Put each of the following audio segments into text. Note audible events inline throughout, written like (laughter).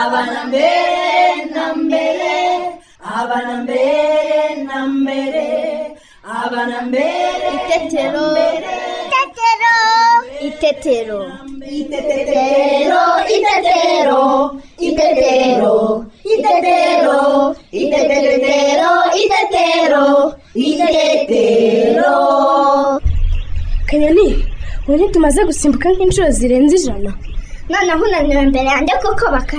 abana mbere na mbere abana mbere na mbere abana mbere Itetero. Itetero. Itetero, itetero, itetero, itetero, itetero, itetero, itetero. kanyoni ubu ntitumaze gusimbuka nk'inshuro zirenze ijana noneho unaniwe imbere yanjye kuko baka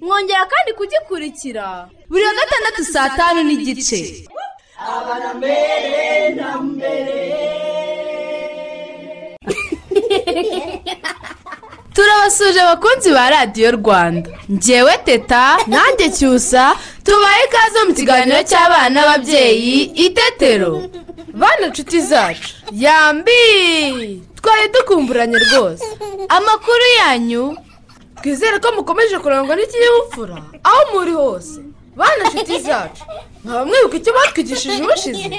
Mwongera kandi kugikurikira. Buri wa gatandatu saa tanu n'igice. Turabasuje abakunzi ba radiyo rwanda. Ngewe teta nanjye cyusa tubaye ikaze mu kiganiro cy'abana n'ababyeyi itetero bana inshuti zacu. Yambi! Twari dukumburanye rwose. Amakuru yanyu twizere ko mukomeje kurangwa n'ikinyabupfura aho muri hose. Bana inshuti zacu. Mwaba mwibuka icyo batwigishije ubushize.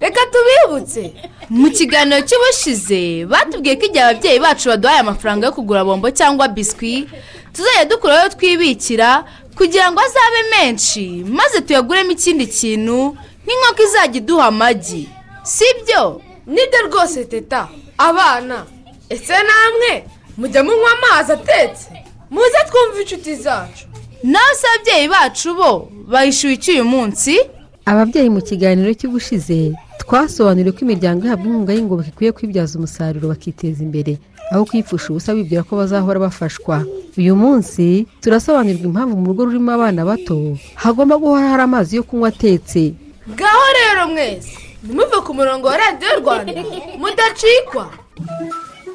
Reka tubibutse. Mu kiganiro cy'ubushize batubwiye ko igihe ababyeyi bacu baduhaye amafaranga yo kugura bombo cyangwa biswi tuzajya dukura ayo twibikira kugira ngo azabe menshi maze tuyaguremo ikindi kintu nk'inkoko izajya iduha amagi. Si byo ni byo rwose teta. Abana ese namwe? Mujya munywa amazi atetse? Muze twumve inshuti zacu. Nawe se ababyeyi bacu bo bahishyuye iki uyu munsi? Ababyeyi mu kiganiro cy'ubushize twasobanuriwe ko imiryango ihabwa inkunga y'ingoboka ikwiye kwibyaza umusaruro bakiteza imbere aho kwipfusha ubusa bibwira ko bazahora bafashwa. Uyu munsi turasobanurirwa impamvu mu rugo rurimo abana bato hagomba guhora hari amazi yo kunywa atetse. Ngaho rero mwese ntimuve ku murongo wa radiyo rwanda. (laughs) Mudacikwa.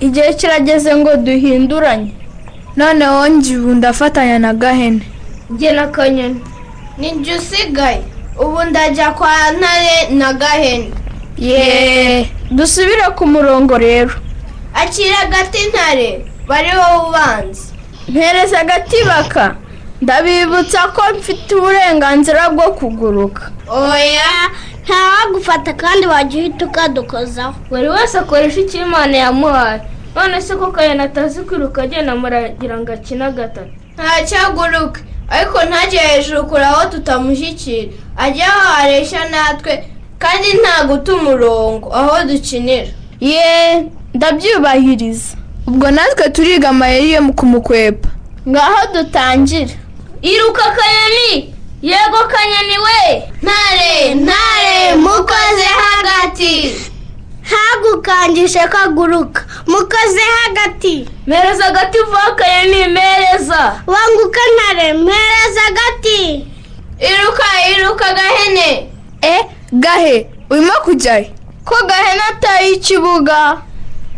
Igihe kirageze ngo duhinduranye. Noneho ubu ndafatanya na gahene. Njye na kanyoni. Ni njye usigaye. Ubu ndajya kwa ntare na gahene. Yeee dusubire ku murongo rero. Akira agati ntare bari wowe ubanza mpereza agati baka ndabibutsa ko mfite uburenganzira bwo kuguruka. Oya ntawagufata kandi wajya uhita ukadukozaho buri wese akoresha icyo imana yamuhaye. None se ko kayana atazi kwiruka agenda muragira ngo akine gatatu ntacyaguruke ariko ntajye hejuru kure aho tutamushyikira. Ajya aho hareshya natwe kandi nta guta umurongo aho dukinira. Ye ndabyubahiriza. Ubwo natwe turiga amayeri yo kumukwepa ngaho dutangire iruka kanyoni yego kanyoni we ntare ntare mukoze hagati ntagukangishe kaguruka mukoze hagati. Mpereza agati vuba kanyoni mpereza. Wanguka ntare. Mpereza agati iruka iruka gahene. E gahe? Urimo kujyayo ko gahene ataye ikibuga?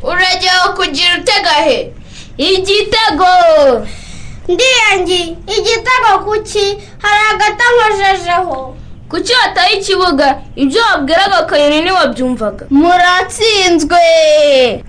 Urajya kugira utegahe igitego. Ndiyangi igitego kuki hari agata nkojejeho kuki wataye ikibuga? Ibyo wabwiraga kanyoni ntiwabyumvaga. Muratsinzwe.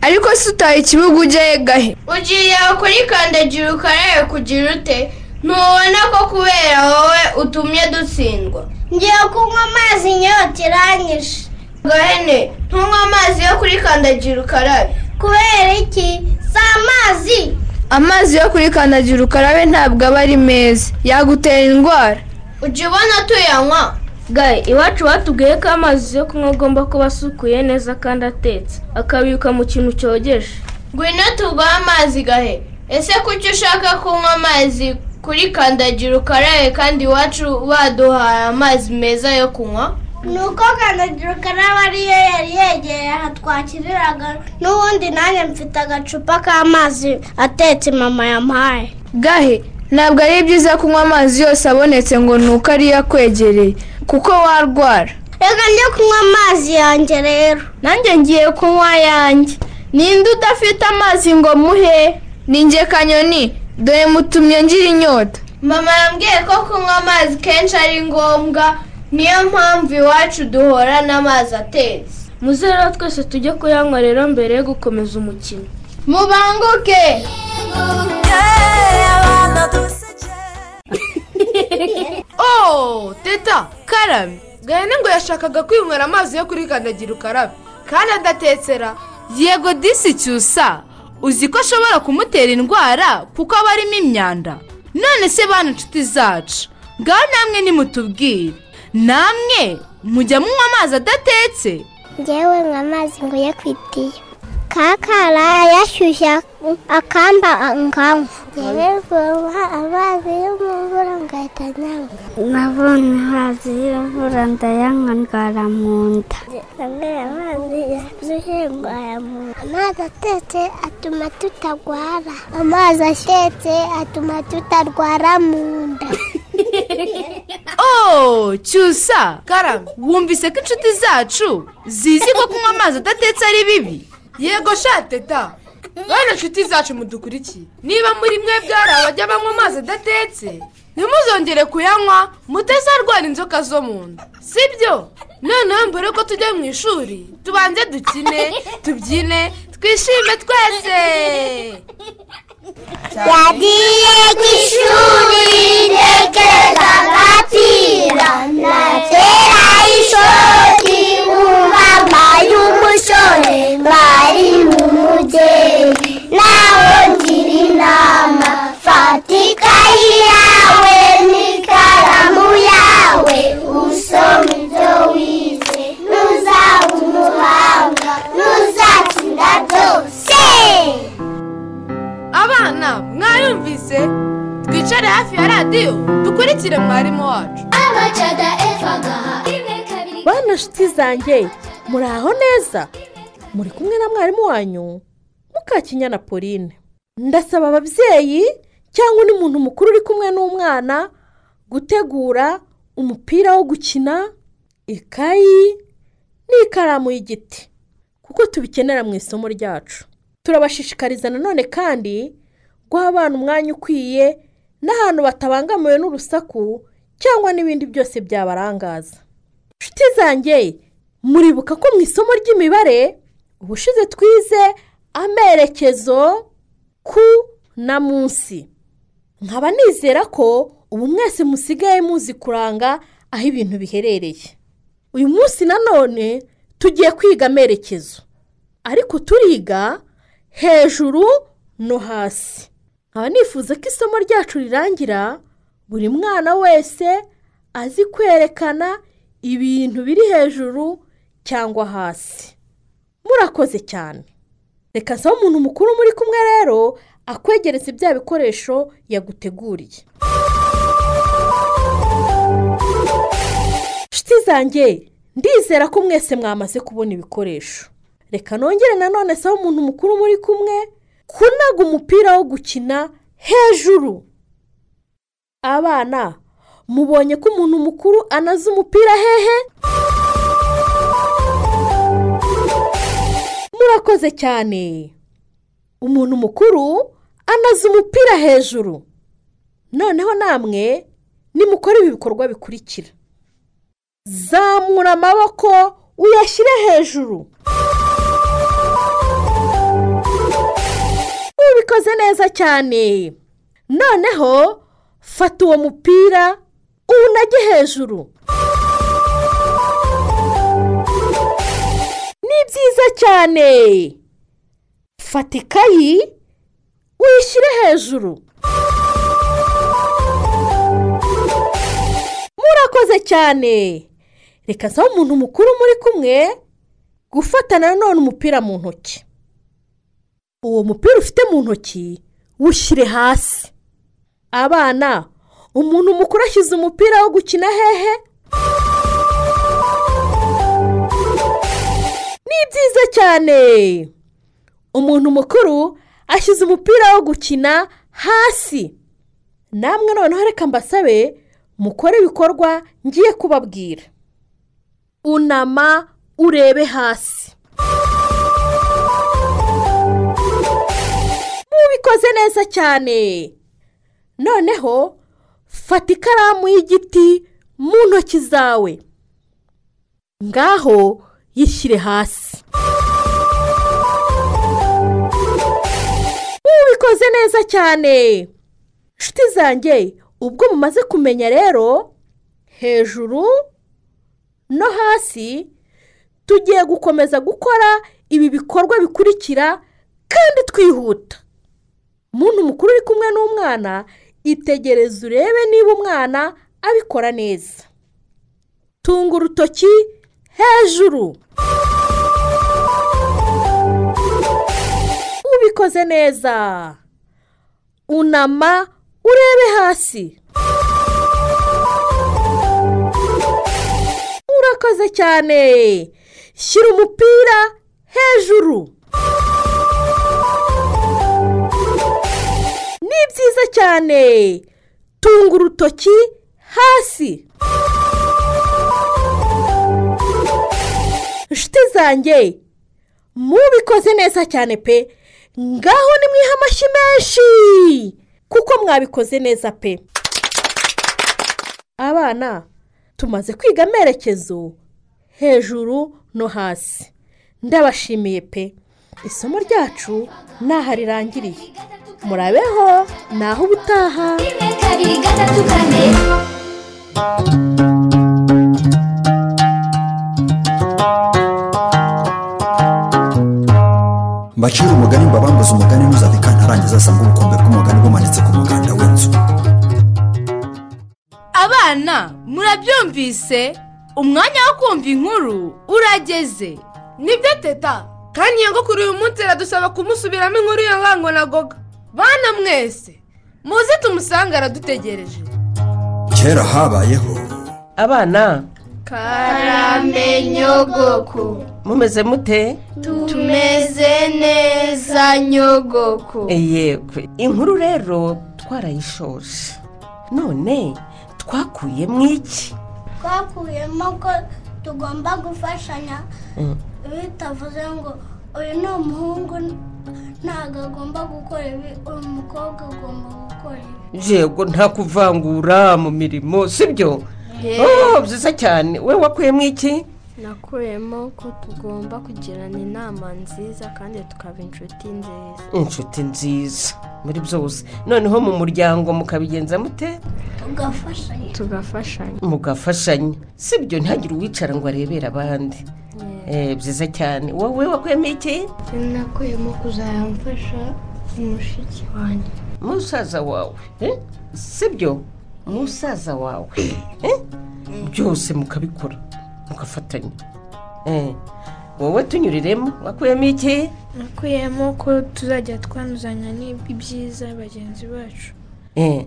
Ariko si utaye ikibuga ujyayo gahe? Ugiye kuri kandagira ukarabe kugira ute? Ntubona ko kubera wowe utumye dutsindwa. Ngiye kunywa amazi inyota iranyishe gahene ntunywe amazi yo kuri kandagira ukarabe. Kubera iki? Si amazi. Amazi yo kuri kandagira ukarabe ntabwo aba ari meza. Yagutera indwara. Ujya ubona tuyanywa. Gahe iwacu batubwiye ko amazi yo kunywa agomba kuba asukuye neza kandi atetse. Akabikwa mu kintu cyogeje. Ngwino tuguhe amazi gahe ese kuki ushaka kunywa amazi kuri kandagira ukarabe kandi iwacu baduhaye amazi meza yo kunywa? Ni uko kandagira ukarabe ariyo yari yegereye aha twakiriraga n'ubundi nanjye mfite agacupa k'amazi atetse mama yampaye. Gahe ntabwo ari byiza kunywa amazi yose abonetse ngo ni uko ariyo akwegereye. Kuko warwara reka njye kunywa amazi yanjye rero nanjye ngiye kunywa ayanjye ninde udafite amazi ngo muhe. Ninjye kanyoni. Dore mutumye ngira inyota. Mama yambwiye ko kunywa amazi kenshi ari ngombwa niyo mpamvu iwacu duhora n'amazi atetse. Muze rero twese tujye kuyanywa rero mbere yo gukomeza umukino. Mubanguke. (laughs) Oh teta. Karabe gahene ngo yashakaga kwinywera amazi yo kuri kandagira ukarabe. Kandi adatekera yego disi cyusa uzi ko ashobora kumutera indwara kuko aba arimo imyanda? None se bana inshuti zacu? Ngaho namwe nimutubwire. Namwe mujya munywa amazi adatetse? Ngewe nywa amazi ku itiyo kakara yashyushya akamba ngewe mvoma amazi y'umvura ngahita nyanywa nabonye amazi y'imvura ndayanywa ndwara mu nda nanyweye amazi yashyushye ndwara mu nda amazi atetse atuma tutagwara amazi atetse atuma tutarwara mu nda oh cyusa karabe wumvise ko inshuti zacu zizi ko kunywa amazi adatetse ari bibi yego sha teta. Bane inshuti zacu mudukurikiye niba muri mwebwe hari abajya banywa amazi adatetse. Ntimuzongere kuyanywa mutazarwara inzoka zo mu nda. Sibyo? Noneho mbere ko tujya mu ishuri. Tubanze dukine tubyine twishime twese. Yagiye ku ishuri ntekereza agapira natera ishoti wumva mbaye umusore mbari mu mubyeyi nawe ngira inama fata ikayi yawe. N'ikaramu yawe usome ibyo wize ntuzaba umuhanga ntuzatsinda byose abana mwayumvise? Twicare hafi ya radiyo dukurikire mwarimu wacu. Bana nshuti zanjye muri aho neza? Muri kumwe na mwarimu wanyu. Mukakinyana pauline. Ndasaba ababyeyi cyangwa undi muntu mukuru uri kumwe n'umwana gutegura umupira wo gukina ikayi n'ikaramu y'igiti kuko tubikenera mu isomo ryacu. Turabashishikariza nanone kandi guha abana umwanya ukwiye n'ahantu batabangamiwe n'urusaku cyangwa n'ibindi byose byabarangaza. Inshuti zanjye muribuka ko mu isomo ry'imibare ubushize twize amerekezo ku na munsi. Nkaba nizera ko ubu mwese musigaye muzi kuranga aho ibintu biherereye. Uyu munsi nanone tugiye kwiga amerekezo. Ariko turiga hejuru no hasi. Nkaba nifuza ko isomo ryacu rirangira buri mwana wese azi kwerekana ibintu biri hejuru cyangwa hasi. Murakoze cyane. Reka nsaba umuntu mukuru muri kumwe rero akwegereza bya bikoresho yaguteguriye. Zanjye ndizera ko mwese mwamaze kubona ibikoresho. Reka nongere nanone saba umuntu mukuru muri kumwe kunaga umupira wo gukina hejuru. Abana mubonye ko umuntu mukuru anaza umupira hehe? Murakoze cyane. Umuntu mukuru anaza umupira hejuru. Noneho namwe nimukore ibi bikorwa bikurikira. Zamura amaboko uyashyire hejuru. Ubikoze neza cyane. Noneho fata uwo mupira uwunage hejuru. Ni byiza cyane. Fata ikayi uyishyire hejuru. Murakoze cyane. Reka nsaba umuntu mukuru muri kumwe gufata nanone umupira mu ntoki. Uwo mupira ufite mu ntoki wushyire hasi. Abana umuntu mukuru ashyize umupira wo gukina hehe? Ni byiza cyane. Umuntu mukuru ashyize umupira wo gukina hasi. Namwe noneho reka mbasabe mukore ibikorwa ngiye kubabwira. Unama urebe hasi. Mubikoze neza cyane. Noneho fata ikaramu y'igiti mu ntoki zawe. Ngaho yishyire hasi. Mubikoze neza cyane. Inshuti zanjye ubwo mumaze kumenya rero hejuru no hasi tugiye gukomeza gukora ibi bikorwa bikurikira kandi twihuta. Umuntu mukuru uri kumwe n'umwana itegereze urebe niba umwana abikora neza. Tunga urutoki hejuru. Ubikoze neza. Unama urebe hasi. Urakoze cyane. Shyira umupira hejuru. Ni byiza cyane. Tunga urutoki hasi. Inshuti zanjye. Mubikoze neza cyane pe. Ngaho nimwihe amashyi menshi. Kuko mwabikoze neza pe. Abana tumaze kwiga amerekezo. Hejuru no hasi. Ndabashimiye pe. Isomo ryacu ntaho rirangiriye. Murabeho naho ubutaha. Mbacire umugani mbabambuze umugani ntuzave kantarangiza asanga ubukombe bw'umugani bumanitse ku muganda w'inzu. Abana murabyumvise? Umwanya wo kumva inkuru urageze. Nibyo teta. Kandi nyogokuru uyu munsi iradusaba kumusubiramo inkuru ya ngango na goga bana mwese muze tumusange aradutegereje. Kera habayeho abana. Karame nyogoko mumeze mute? Tumeze neza nyogoko yego. Inkuru rero twarayishoje none twakuyemo iki? Twakuyemo ko tugomba gufashanya. Bitavuze ngo uyu ni umuhungu ntabwo agomba gukora ibi uyu mukobwa agomba gukora ibi. Yego nta kuvangura mu mirimo sibyo? Oh byiza cyane. We wakuyemo iki? Nakuyemo ko tugomba kugirana inama nziza kandi tukaba inshuti nziza. Inshuti nziza. Muri byose. Noneho mu muryango mukabigenza mute? Tugafashanya tugafashanya mugafashanya sibyo ntihagire uwicara ngo arebere abandi. Eh, byiza cyane. Wowe wakuyemo iki? Nakuyemo kuzayamfasha umushiki wanjye. Musaza wawe. Eh? sibyo musaza wawe. Eh? byose mukabikora. Mugafatanya Eh, wowe tunyuriremo wakuyemo iki? Nakuyemo ko tuzajya twanduzanya n'ibyiza bagenzi bacu. Eh,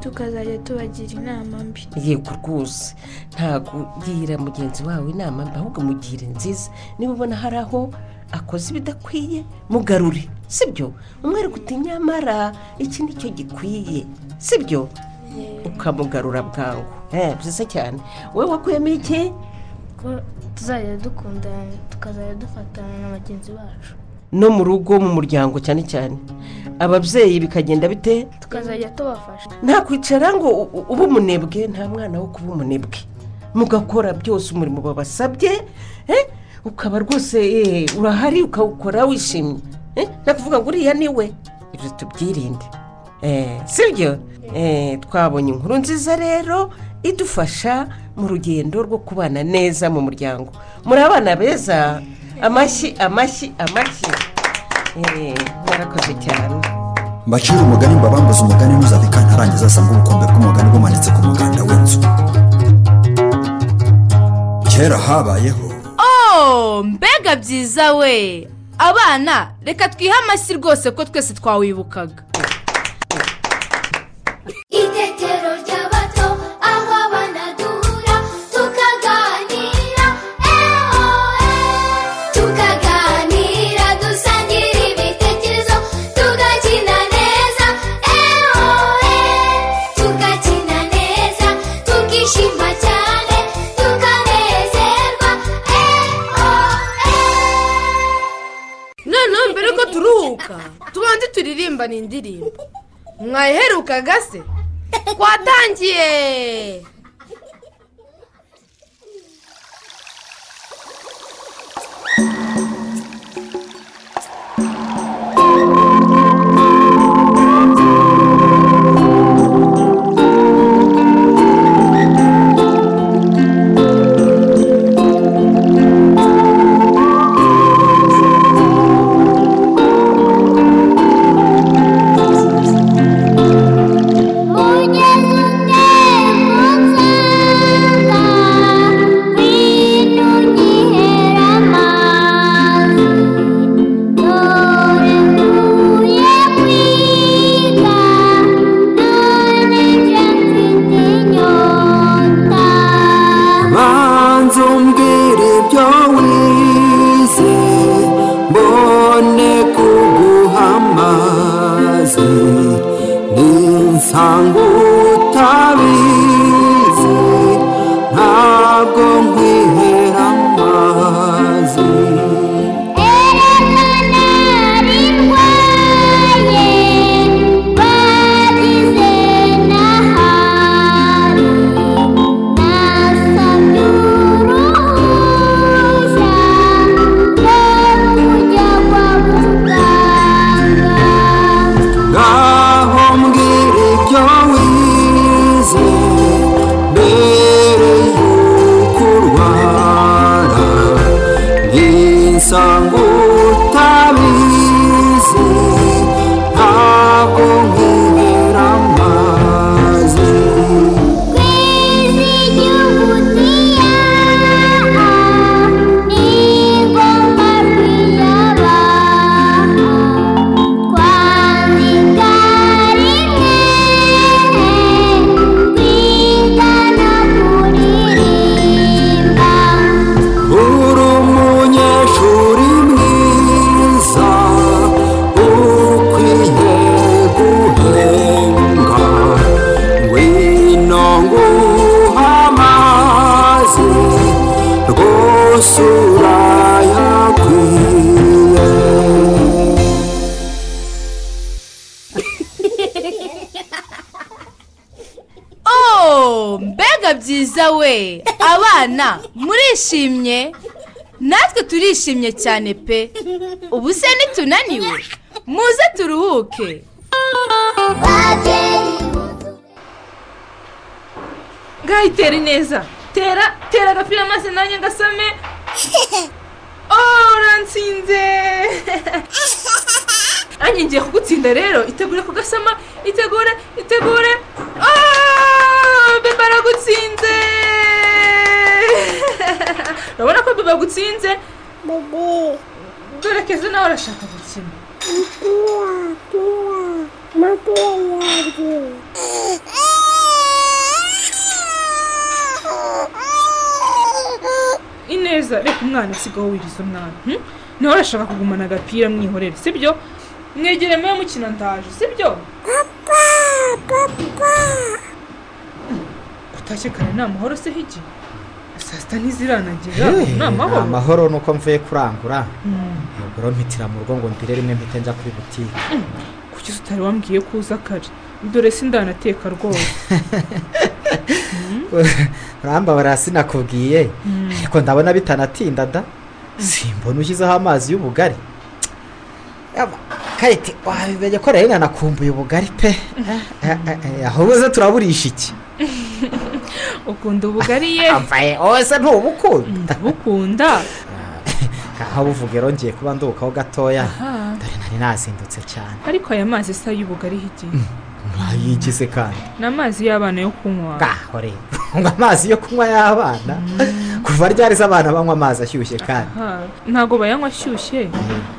tukazajya tubagira inama mbi. Yego rwose. Ntabwo ugirira mugenzi wawe inama mbi ahubwo mugire nziza. Niba ubona hari aho akoze ibidakwiye mugarure sibyo? Umwereke uti nyamara iki ni cyo gikwiye sibyo? Ukamugarura bwangu. Eh, byiza cyane. Wowe wakuyemo iki? Ko tuzajya dukundana tukazajya dufatana na bagenzi bacu. No mu rugo mu muryango cyane cyane. Ababyeyi bikagenda bite? Tukazajya tubafasha. Nta kwicara ngo ube umunebwe nta mwana wo kuba umunebwe mugakora byose umurimo babasabye eh, ukaba rwose eh, urahari ukawukora wishimye. Eh, nta kuvuga ngo uriya ni we. Ibyo tubyirinde. Eh, sibyo Eh, twabonye inkuru nziza rero. Idufasha mu rugendo rwo kubana neza mu muryango. Muri abana beza amashyi amashyi amashyi. Eh, mwarakoze cyane. Mbacire umugani mbabambuze umugani ntuzave kantarangiza asanga ubukombe bw'umugani bumanitse ku muganda w'inzu. Kera habayeho. Oh mbega byiza we! Abana reka twihe amashyi rwose ko twese twawibukaga. Indirimbo. Mwayiherukaga se? Twatangiye mbega byiza we. Abana murishimye? Natwe turishimye cyane pe. Ubu se nitunaniwe? Muze turuhuke. Ngaho tera neza tera tera agapira maze nanjye ngasame oh uransinze anjye ngiye kugutsinda rero. Itegure kugasama itegure itegure. Ah bebe aragutsinze (laughs) urabona ko bebe agutsinze dore keza nawe arashaka gukina ineza reka umwana sigaho wiriza umwana hmm? nawe arashaka kugumana agapira mwihorere sibyo? Mwegere mube mukina ndaje sibyo utashye kare ni amahoro se higi saa sita ntiziranagera ni amahoro amahoro nuko mvuye kurangura Mm. ubwo mpitira mu rugo ngo ndire rimwe mpite njya kuri butike kuki utari wambwiye ko uza kare dore si ndanateka rwose urambabarira sinakubwiye ariko ndabona bitanatinda da simbona ushyizeho amazi y'ubugari Yaba, kayite wabimenye ko rero nanakumbuye ubugari pe ahubwo se turaburisha iki ukunda ubugari ye (laughs) ambaye wese ntubukunda ndabukunda (laughs) aho buvuga rero ngiye kuba ndukaho gatoya. Aha. dore nari nazindutse cyane. Ariko aya mazi sa y'ubugari higi mwayigize kandi. Ni amazi y'abana yo kunywa. Ngaho rero ngo amazi yo kunywa y'abana. Kuva ryari se abana banywa amazi ashyushye kandi? Aha, ntabwo bayanywa ashyushye.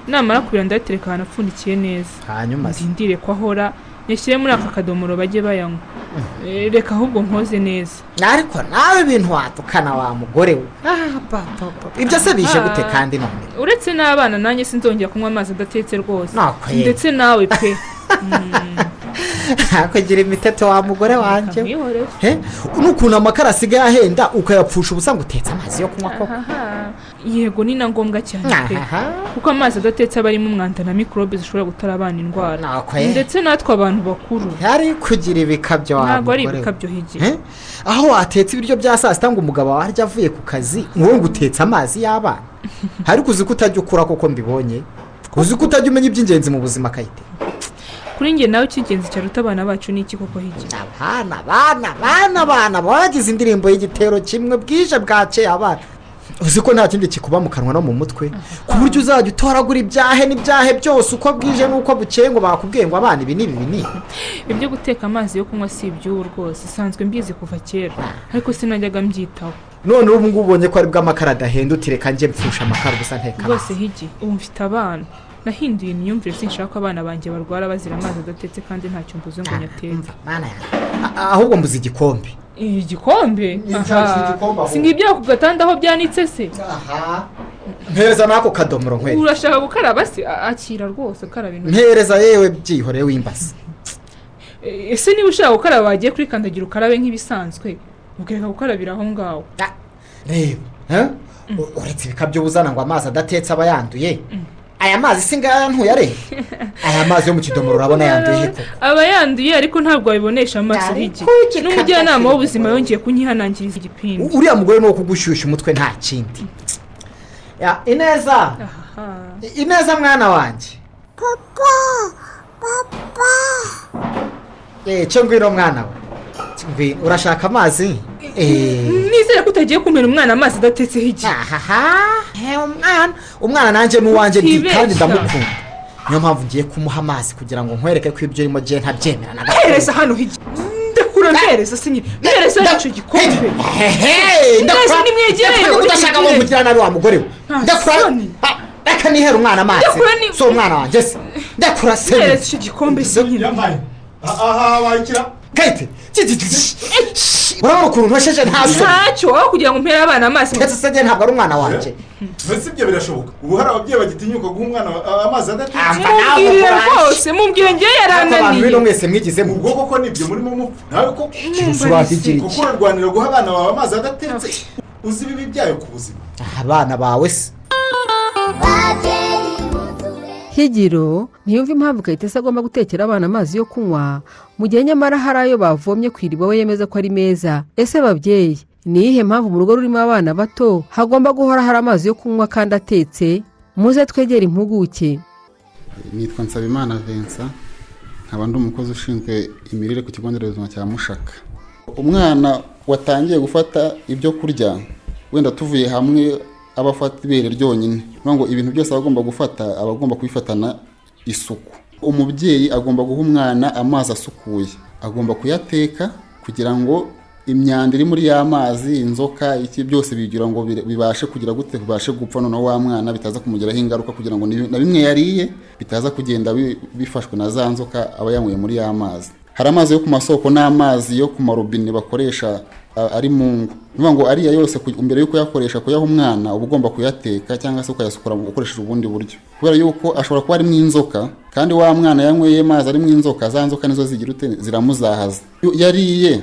Namara kubira ndayatereka ahantu apfundikiye neza. Hanyuma se. Ndindire ko ahora yashyire muri aka kadomoro bajye bayanywa. Eh, reka ahubwo nkoze neza. Ariko nawe ibintu watukana wa mugore we. Ah, ibyo se bije gute kandi none? Uretse n'abana nanjye sinzongera kunywa amazi adatetse rwose. Ndetse nawe pe. (laughs) Mm. kugira imiteto wa mugore wanjye n'ukuntu amakara asigaye ahenda ukayapfusha ubusa ngo utetse amazi yo kunywa koko. Yego ni na ngombwa cyane pe. Kuko amazi adatetse aba arimo umwanda na mikorobe zishobora gutera abana indwara. Ndetse natwe abantu bakuru. Yari kugira ibikabyo ntabwo ari ibikabyo higi. He? aho watetse ibiryo bya saa sita ngo umugabo wawe arya avuye ku kazi wowe ngo utetse amazi y'abana. (laughs) Ariko uzi ko utajya ukura kuko mbibonye? Uzi ko utajya umenya iby'ingenzi mu buzima kayite? Kuri njye nawe icy'ingenzi cyaruta abana bacu ni iki koko higi? Abana abana abana abana bagize indirimbo y'igitero kimwe bwije bwakeye abana. Uzi ko nta kindi kikuba mu kanwa no mu mutwe? Ku buryo uzajya utoragura ibyahe n'ibyahe byose uko bwije n'uko bukeye ngo bakubwiye ngo abana ibi n'ibi ni ibyo guteka amazi yo kunywa si iby'ubu rwose. Isanzwe mbizi kuva kera. Ariko sinajyaga mbyitaho. None ubu ngubu ubonye ko ari bwo amakara adahenda uti reka njye mpfusha amakara gusa nteka rwose higi ubu mfite abana. Nahinduye imyumvire sinshaka ko abana banjye barwara bazira amazi adatetse kandi ntacyo mbuze ngo nyatetse ahubwo mbuze igikombe. Igikombe? Ahubwo. si ngibyo ku gatanda aho byanitse se? Mpereza n'ako kadomoro nkwereke urashaka gukaraba se? Akira rwose karaba intoki. Mpereza yewe byihoreye w'imbasi E, ese niba ushaka gukaraba wagiye kuri kandagira ukarabe nk'ibisanzwe? Ukareka gukarabira aho ngaho. Reba eh? U- uretse ibikabyo uzana ngo amazi adatetse aba yanduye. Aya mazi si ngaya ntuyareba (laughs) aya mazi yo mu kidomoro urabona yanduye koko? aba yanduye ariko ntabwo wabibonesha amaso higi. n'umujyanama w'ubuzima yongeye kunyihanangiriza igipindi uriya mugore ni uwo kugushyushya umutwe nta kindi. Ya, ineza. Ineza mwana wanjye. Eh, cyo ngwino mwana we. Urashaka amazi? Nizere ko utagiye kumena umwana amazi adatetse higi umwana umwana nanjye n'uwanjye ndi kandi ndamukunda niyo mpamvu ngiye kumuha amazi kugira ngo nkwereke ko ibyo urimo gihe ntabyemera na gato hereza hano higi ndakura mpereza sinyine mpereza icyo gikombe nimwegereyo ndakura udashaka ngo mugira nabi wa mugore we ndakura reka nihere umwana amazi. Ndakura ni- si umwana wanjye se ndakura se mpereza icyo gikombe sinyine aha wakira kayite urabona ukuntu ntoshyeje nta soni ntacyo aho kugira ngo mpere abana amazi ndetse se njye ntabwo ari umwana wanjye mbese ibyo birashoboka ubu hari ababyeyi bagitinyuka guha umwana wa- amazi adatetse mubwirire rwose mubwire ngewe abantu yarananiye bino mwese mwigize mu ubwo koko ni byo murimo mupfa nawe ko kuko urarwanira guha abana bawe amazi adatetse uzi ibibi byayo ku buzima abana bawe se higiro ntiyumva impamvu kayitesi agomba gutekera abana amazi yo kunywa mu gihe nyamara hari ayo bavomye ku iriba we yemeza ko ari meza. Ese babyeyi ni iyihe mpamvu mu rugo rurimo abana bato hagomba guhora hari amazi yo kunywa kandi atetse? Muze twegere impuguke. Nitwa nsabimana vincent nkaba ndi umukozi ushinzwe imirire ku kigo nderabuzima cya mushaka. Umwana watangiye gufata ibyo kurya wenda tuvuye hamwe aba afata ibere ryonyine ngo ibintu byose aba agomba gufata aba agomba kubifatana isuku. Umubyeyi agomba guha umwana amazi asukuye. Agomba kuyateka kugira ngo imyanda iri muri ya mazi inzoka iki byose bigira ngo bibashe kugira gute bibashe gupfa. Noneho wa mwana bitaza kumugiraho ingaruka kugira ngo na bimwe yariye bitaza kugenda bi- bifashwe na za nzoka aba yanyweye muri ya mazi. Hari amazi yo ku masoko n'amazi yo ku marobine bakoresha ari mu ngo ni ukuvuga ngo ariya yose mbere yo kuyakoresha kuyaha umwana uba ugomba kuyateka cyangwa se ukayasukura ukoresheje ubundi buryo. Kubera yuko ashobora kuba arimo inzoka kandi wa mwana yanyweye amazi arimo inzoka za nzoka nizo zigira ziramuzahaza. Yariye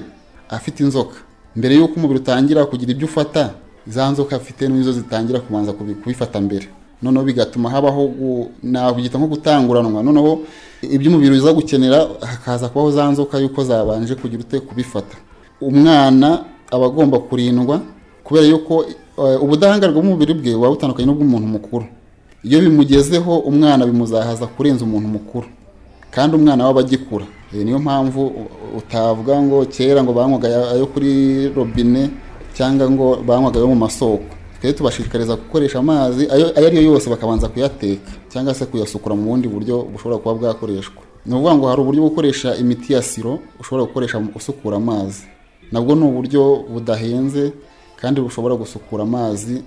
afite inzoka. Mbere y'uko umubiri utangira kugira ibyo ufata za nzoka afite nizo zitangira kubanza kubi- kubifata mbere. Noneho bigatuma habaho nabyita nko gutanguranwa. Noneho ibyo umubiri uza gukenera hakaza kubaho za nzoka yuko zabanje kugira ute kubifata. Umwana aba agomba kurindwa kubera yuko eh, ubudahangarwa bw'umubiri bwe buba butandukanye n'ubw'umuntu mukuru. Iyo bimugezeho umwana bimuzahaza kurenza umuntu mukuru. Kandi umwana we aba agikura Eh, niyo mpamvu utavuga ngo kera ngo banywaga ayo kuri robine cyangwa ngo banywaga ayo mu masoko. Twari tubashishikariza gukoresha amazi ayo ari yo yose bakabanza kuyateka cyangwa se kuyasukura mu bundi buryo bushobora kuba bwakoreshwa. Ni ukuvuga ngo hari uburyo bwo gukoresha imiti ya siro ushobora gukoresha usukura amazi. Nabwo ni uburyo budahenze kandi bushobora gusukura amazi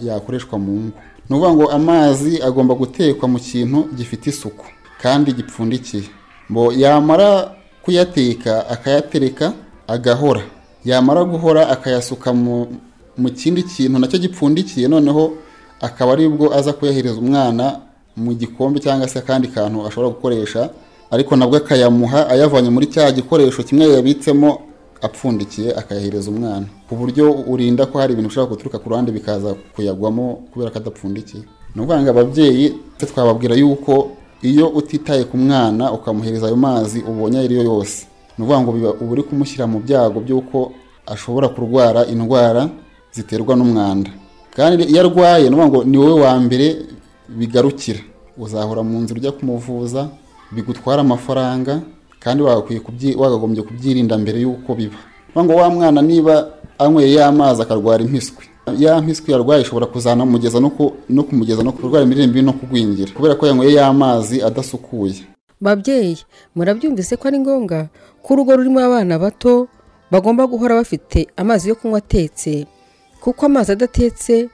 yakoreshwa mu ngo. Ni ukuvuga ngo amazi agomba gutekwa mu kintu gifite isuku kandi gipfundikiye. Ngo yamara kuyateka akayatereka agahora. Yamara guhora akayasuka mu, kindi kintu na cyo gipfundikiye noneho akaba ari bwo aza kuyahereza umwana mu gikombe cyangwa se akandi kantu ashobora gukoresha ariko nabwo akayamuha ayavanye muri cya gikoresho kimwe yabitsemo apfundikiye akayahereza umwana. Ku buryo urinda ko hari ibintu bishobora guturuka ku ruhande bikaza kuyagwamo kubera ko adapfundikiye. Ni ukuvuga ngo ababyeyi twababwira yuko iyo utitaye ku mwana ukamuhereza ayo mazi ubonye ayo ariyo yose. Ni ukuvuga ngo uba uri kumushyira mu byago by'uko ashobora kurwara indwara ziterwa n'umwanda. Kandi iyo arwaye ni ngo ni wowe wa mbere bigarukira. Uzahora mu nzira ujya kumuvuza bigutwara amafaranga kandi wagagombye kubyirinda mbere y'uko biba. Ngo wa mwana niba anyweye ya mazi akarwara impiswi. Ya mpiswi yarwaye ishobora kuzanamugeza no ku- no kumugeza no kurwara imirire mibi no kugwingira kubera ko yanyweye ya mazi adasukuye. Babyeyi murabyumvise ko ari ngombwa ko urugo rurimo abana bato bagomba guhora bafite amazi yo kunywa atetse kuko amazi adatetse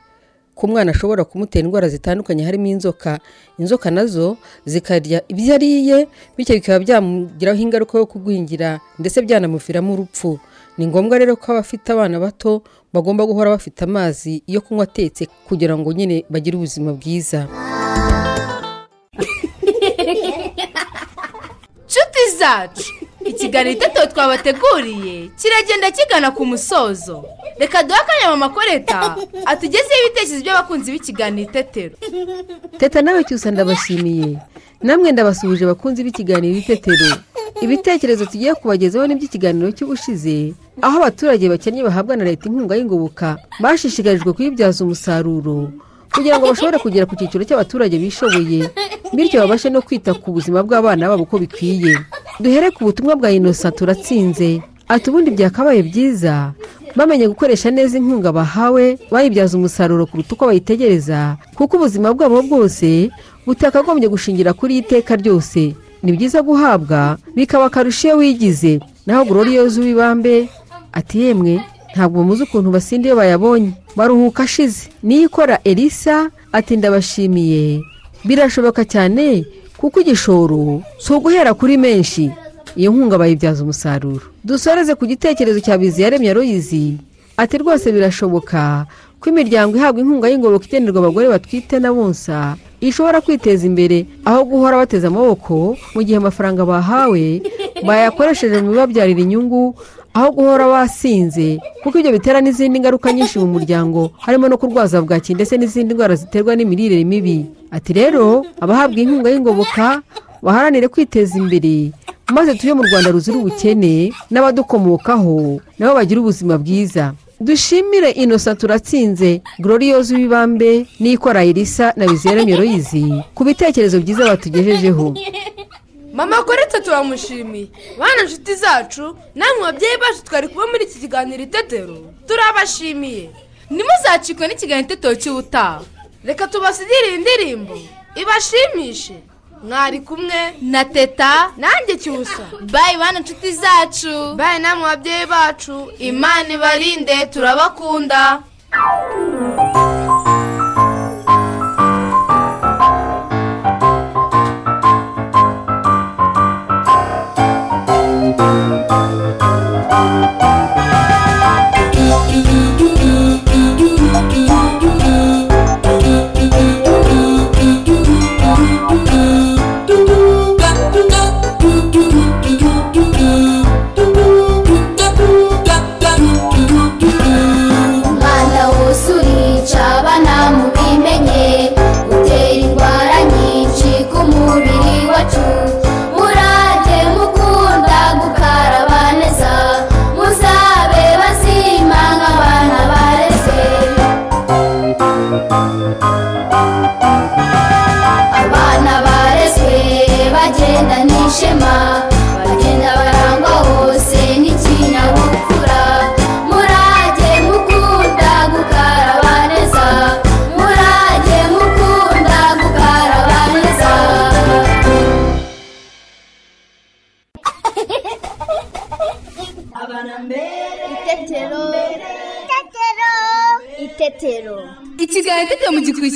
ku mwana ashobora kumutera indwara zitandukanye harimo inzoka. Inzoka na zo zikarya ibyo ariye bityo bikaba byamugiraho ingaruka yo kugwingira ndetse byanamuviramo urupfu. Ni ngombwa rero ko abafite abana bato bagomba guhora bafite amazi yo kunywa atetse kugira ngo nyine bagire ubuzima bwiza. Nshuti zacu. Ikiganiro iteto twabateguriye. Kiragenda kigana ku musozo. Reka duhe akanya mama koreta atugezeho ibitekerezo by'abakunzi b'ikiganiro itetero teta nawe cyusa ndabashimiye. Namwe ndabasuhuje abakunzi b'ikiganiro itetero ibitekerezo tugiye kubagezaho n'iby'ikiganiro cy'ubushize aho abaturage bakennye bahabwa na leta inkunga y'ingoboka bashishikarijwe kuyibyaza umusaruro. Kugira ngo bashobore kugera ku cyiciro cy'abaturage bishoboye bityo babashe no kwita ku buzima bw'abana babo uko bikwiye. Duhere ku butumwa bwa inosa turatsinze. Ati ubundi byakabaye byiza bamenye gukoresha neza inkunga bahawe bayibyaza umusaruro kuruta uko bayitegereza kuko ubuzima bwabo bwose butakagombye gushingira kuri iyi teka ryose. Ni byiza guhabwa bikaba akarusho iyo wigize. Naho gororiyozi w'ibambe. Ati yemwe. Ntabwo muzi ukuntu basinda iyo bayabonye. Baruhuka ashize. Niyo ikora elisa ati ndabashimiye. Birashoboka cyane kuko igishoro si uguhera kuri menshi. Iyo nkunga bayibyaza umusaruro. Dusoreze ku gitekerezo cya biziyaremye royizi ati rwose birashoboka ko imiryango ihabwa inkunga y'ingoboka igenerwa abagore batwite na bonsa. Ishobora kwiteza imbere aho guhora bateze amaboko mu gihe amafaranga bahawe bayakoresheje mu bibabyarira inyungu aho guhora basinze kuko ibyo bitera n'izindi ngaruka nyinshi mu muryango harimo no kurwaza bwaki ndetse n'izindi ndwara ziterwa n'imirire mibi. Ati rero abahabwa inkunga y'ingoboka baharanire kwiteza imbere maze tuye mu rwanda ruzira ubukene n'abadukomokaho nabo bagira ubuzima bwiza. Dushimire inosa turatsinze gloriose w'ibambe n'ikora irisa na bizera royizi ku bitekerezo byiza batugejejeho. Mama koretse turamushimiye bana nshuti zacu namwe babyeyi bacu twari kuba muri iki kiganiro itetero. Turabashimiye ntimuzacikwe n'ikiganiro itetero cy'ubutaha. Reka tubasigire iyi ndirimbo. Ibashimishe. Mwari kumwe na teta nanjye cyusa bayi bana nshuti zacu. Bayi namwe babyeyi bacu. Imana ibarinde turabakunda.